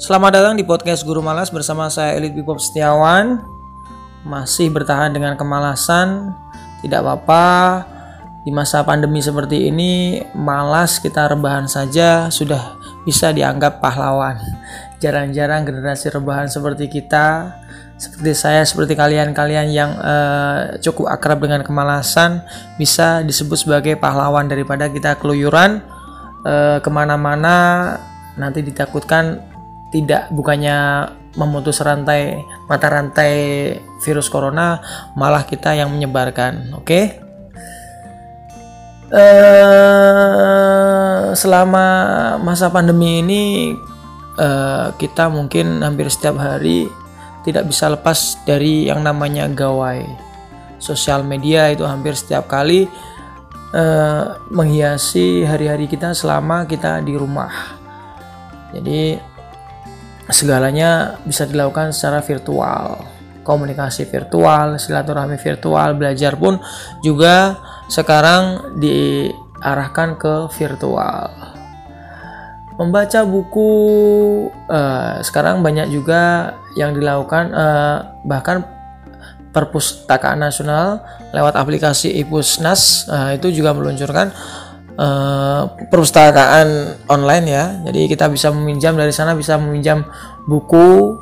Selamat datang di podcast Guru Malas bersama saya Elit Bipop Setiawan. Masih bertahan dengan kemalasan, tidak apa-apa. Di masa pandemi seperti ini, malas kita rebahan saja sudah bisa dianggap pahlawan. Jarang-jarang generasi rebahan seperti kita, seperti saya, seperti kalian-kalian yang uh, cukup akrab dengan kemalasan, bisa disebut sebagai pahlawan daripada kita keluyuran uh, ke mana-mana nanti ditakutkan tidak bukannya memutus rantai mata rantai virus corona malah kita yang menyebarkan oke okay? uh, eh, selama masa pandemi ini uh, kita mungkin hampir setiap hari tidak bisa lepas dari yang namanya gawai sosial media itu hampir setiap kali uh, menghiasi hari-hari kita selama kita di rumah jadi segalanya bisa dilakukan secara virtual. Komunikasi virtual silaturahmi virtual belajar pun juga sekarang diarahkan ke virtual. Membaca buku uh, sekarang banyak juga yang dilakukan uh, bahkan perpustakaan nasional lewat aplikasi Ipusnas uh, itu juga meluncurkan uh, perpustakaan online ya. Jadi kita bisa meminjam dari sana bisa meminjam buku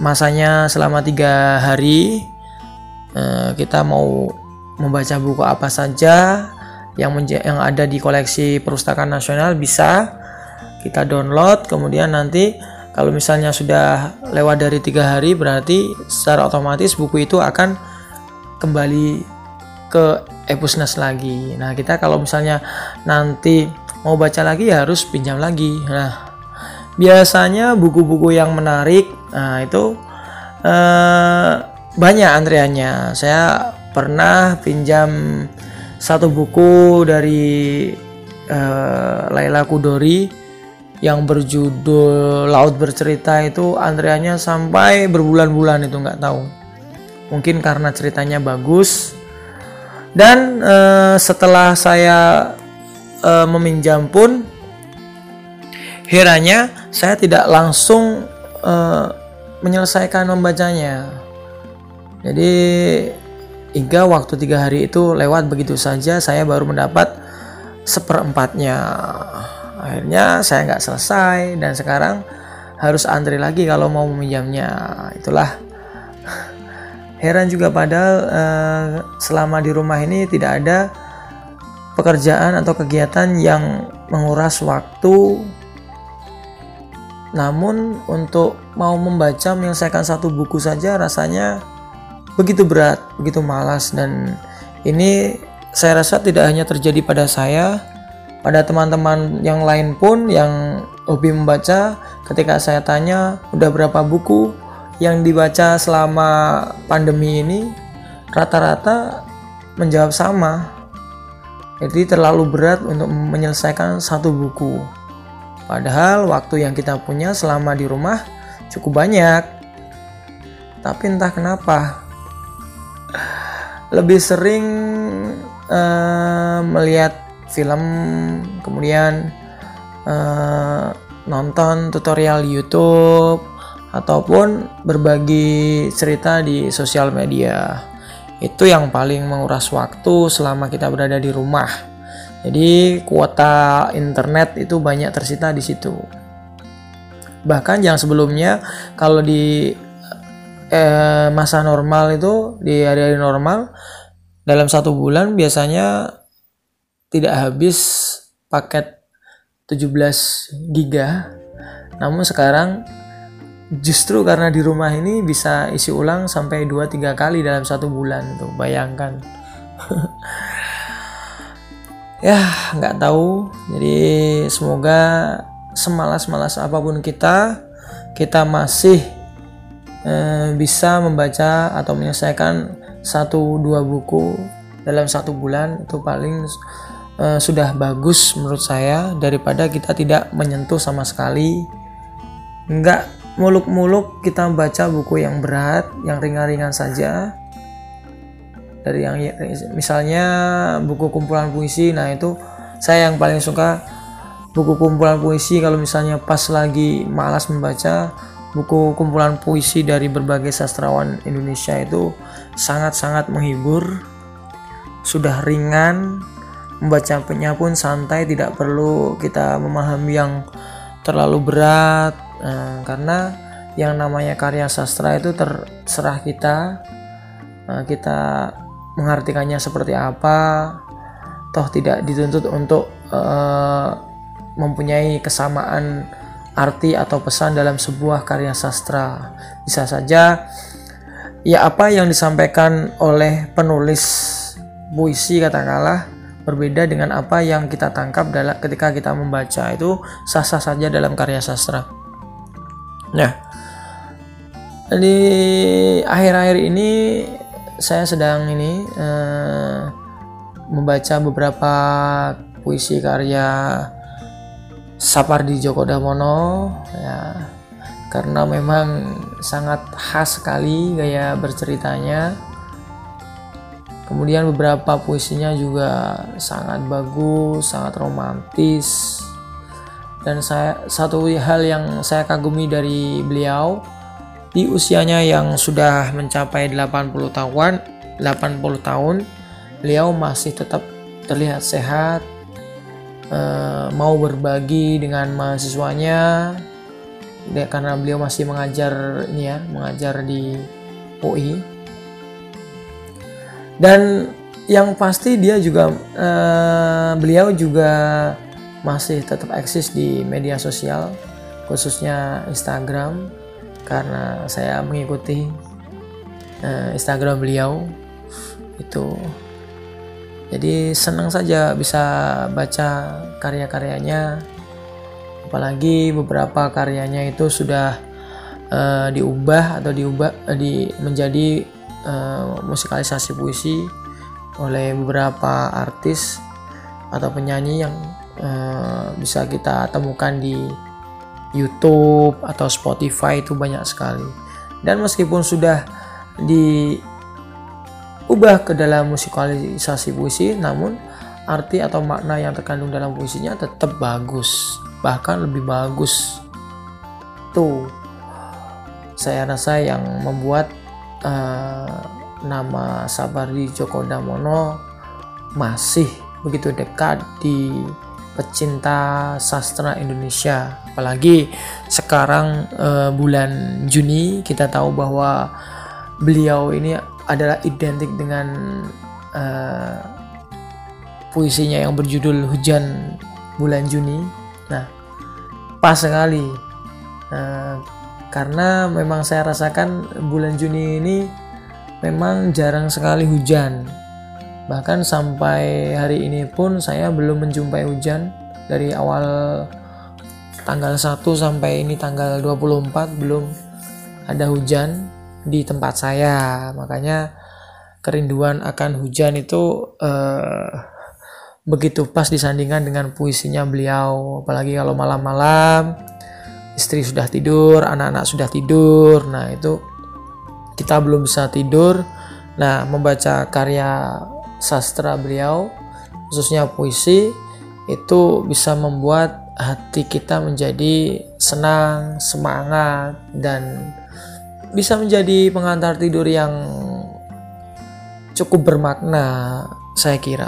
masanya selama tiga hari. Uh, kita mau membaca buku apa saja yang yang ada di koleksi perpustakaan nasional bisa kita download kemudian nanti kalau misalnya sudah lewat dari tiga hari berarti secara otomatis buku itu akan kembali ke Epusnas lagi. Nah, kita kalau misalnya nanti mau baca lagi ya harus pinjam lagi. Nah, biasanya buku-buku yang menarik, nah itu eh, banyak antriannya. Saya pernah pinjam satu buku dari eh, Laila Kudori yang berjudul Laut Bercerita itu antriannya sampai berbulan-bulan itu nggak tahu. Mungkin karena ceritanya bagus dan uh, setelah saya uh, meminjam pun heranya saya tidak langsung uh, menyelesaikan membacanya. Jadi hingga waktu tiga hari itu lewat begitu saja saya baru mendapat seperempatnya. Akhirnya saya nggak selesai dan sekarang harus antri lagi kalau mau meminjamnya. Itulah Heran juga padahal uh, selama di rumah ini tidak ada pekerjaan atau kegiatan yang menguras waktu. Namun untuk mau membaca menyelesaikan satu buku saja rasanya begitu berat, begitu malas. Dan ini saya rasa tidak hanya terjadi pada saya, pada teman-teman yang lain pun yang hobi membaca. Ketika saya tanya udah berapa buku yang dibaca selama pandemi ini rata-rata menjawab sama. Jadi terlalu berat untuk menyelesaikan satu buku. Padahal waktu yang kita punya selama di rumah cukup banyak. Tapi entah kenapa lebih sering uh, melihat film, kemudian uh, nonton tutorial YouTube, ataupun berbagi cerita di sosial media. Itu yang paling menguras waktu selama kita berada di rumah. Jadi kuota internet itu banyak tersita di situ. Bahkan yang sebelumnya kalau di eh, masa normal itu di hari-hari normal dalam satu bulan biasanya tidak habis paket 17 giga. Namun sekarang justru karena di rumah ini bisa isi ulang sampai 2-3 kali dalam satu bulan tuh bayangkan. Ya nggak tahu. Jadi semoga semalas-malas apa pun kita kita masih eh, bisa membaca atau menyelesaikan satu dua buku dalam satu bulan itu paling eh, sudah bagus menurut saya daripada kita tidak menyentuh sama sekali. Nggak muluk-muluk kita baca buku yang berat, yang ringan-ringan saja. Dari yang misalnya buku kumpulan puisi, nah itu saya yang paling suka buku kumpulan puisi kalau misalnya pas lagi malas membaca buku kumpulan puisi dari berbagai sastrawan Indonesia itu sangat-sangat menghibur sudah ringan membacanya pun santai tidak perlu kita memahami yang terlalu berat nah, karena yang namanya karya sastra itu terserah kita. Nah, kita mengartikannya seperti apa. Toh tidak dituntut untuk uh, mempunyai kesamaan arti atau pesan dalam sebuah karya sastra. Bisa saja ya apa yang disampaikan oleh penulis puisi katakanlah berbeda dengan apa yang kita tangkap dalam ketika kita membaca. Itu sah-sah saja dalam karya sastra. Nah, di akhir-akhir ini saya sedang ini uh, membaca beberapa puisi karya Sapardi Djoko Damono ya. Karena memang sangat khas sekali gaya berceritanya. Kemudian beberapa puisinya juga sangat bagus sangat romantis dan saya satu hal yang saya kagumi dari beliau di usianya yang sudah mencapai 80 tahun 80 tahun beliau masih tetap terlihat sehat eh, mau berbagi dengan mahasiswanya karena beliau masih mengajar ini ya mengajar di UI dan yang pasti dia juga eh, beliau juga masih tetap eksis di media sosial khususnya Instagram karena saya mengikuti uh, Instagram beliau itu. Jadi senang saja bisa baca karya-karyanya. Apalagi beberapa karyanya itu sudah uh, diubah atau diubah uh, di menjadi uh, musikalisasi puisi oleh beberapa artis atau penyanyi yang uh, bisa kita temukan di YouTube atau Spotify itu banyak sekali. Dan meskipun sudah diubah ke dalam musikalisasi puisi, namun arti atau makna yang terkandung dalam puisinya tetap bagus, bahkan lebih bagus. Tuh, saya rasa yang membuat uh, nama Sabardi Djoko Damono masih begitu dekat di pecinta sastra Indonesia. Apalagi sekarang uh, bulan Juni kita tahu bahwa beliau ini adalah identik dengan uh, puisinya yang berjudul Hujan Bulan Juni. Nah, pas sekali. Uh, karena memang saya rasakan bulan Juni ini memang jarang sekali hujan bahkan sampai hari ini pun saya belum menjumpai hujan. Dari awal tanggal 1 sampai ini tanggal 24 belum ada hujan di tempat saya. Makanya kerinduan akan hujan itu eh, begitu pas disandingkan dengan puisinya beliau. Apalagi kalau malam-malam istri sudah tidur anak-anak sudah tidur. Nah itu kita belum bisa tidur. Nah membaca karya sastra beliau, khususnya puisi, itu bisa membuat hati kita menjadi senang, semangat, dan bisa menjadi pengantar tidur yang cukup bermakna, saya kira.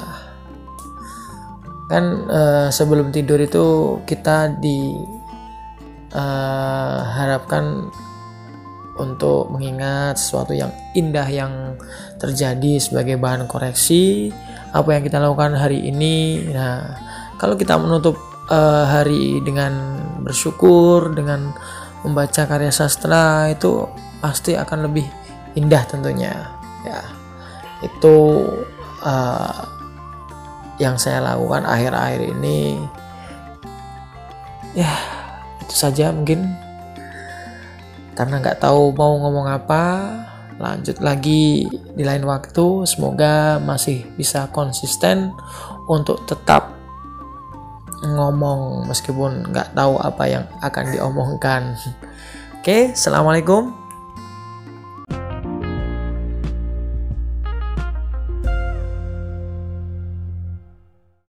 Kan uh, sebelum tidur itu kita diharapkan eh, uh, untuk mengingat sesuatu yang indah yang terjadi sebagai bahan koreksi apa yang kita lakukan hari ini. Nah, kalau kita menutup uh, hari dengan bersyukur dengan membaca karya sastra itu pasti akan lebih indah tentunya. Ya, itu uh, yang saya lakukan akhir-akhir ini. Ya, itu saja mungkin karena nggak tahu mau ngomong apa lanjut lagi di lain waktu. Semoga masih bisa konsisten untuk tetap ngomong meskipun nggak tahu apa yang akan diomongkan. Oke assalamualaikum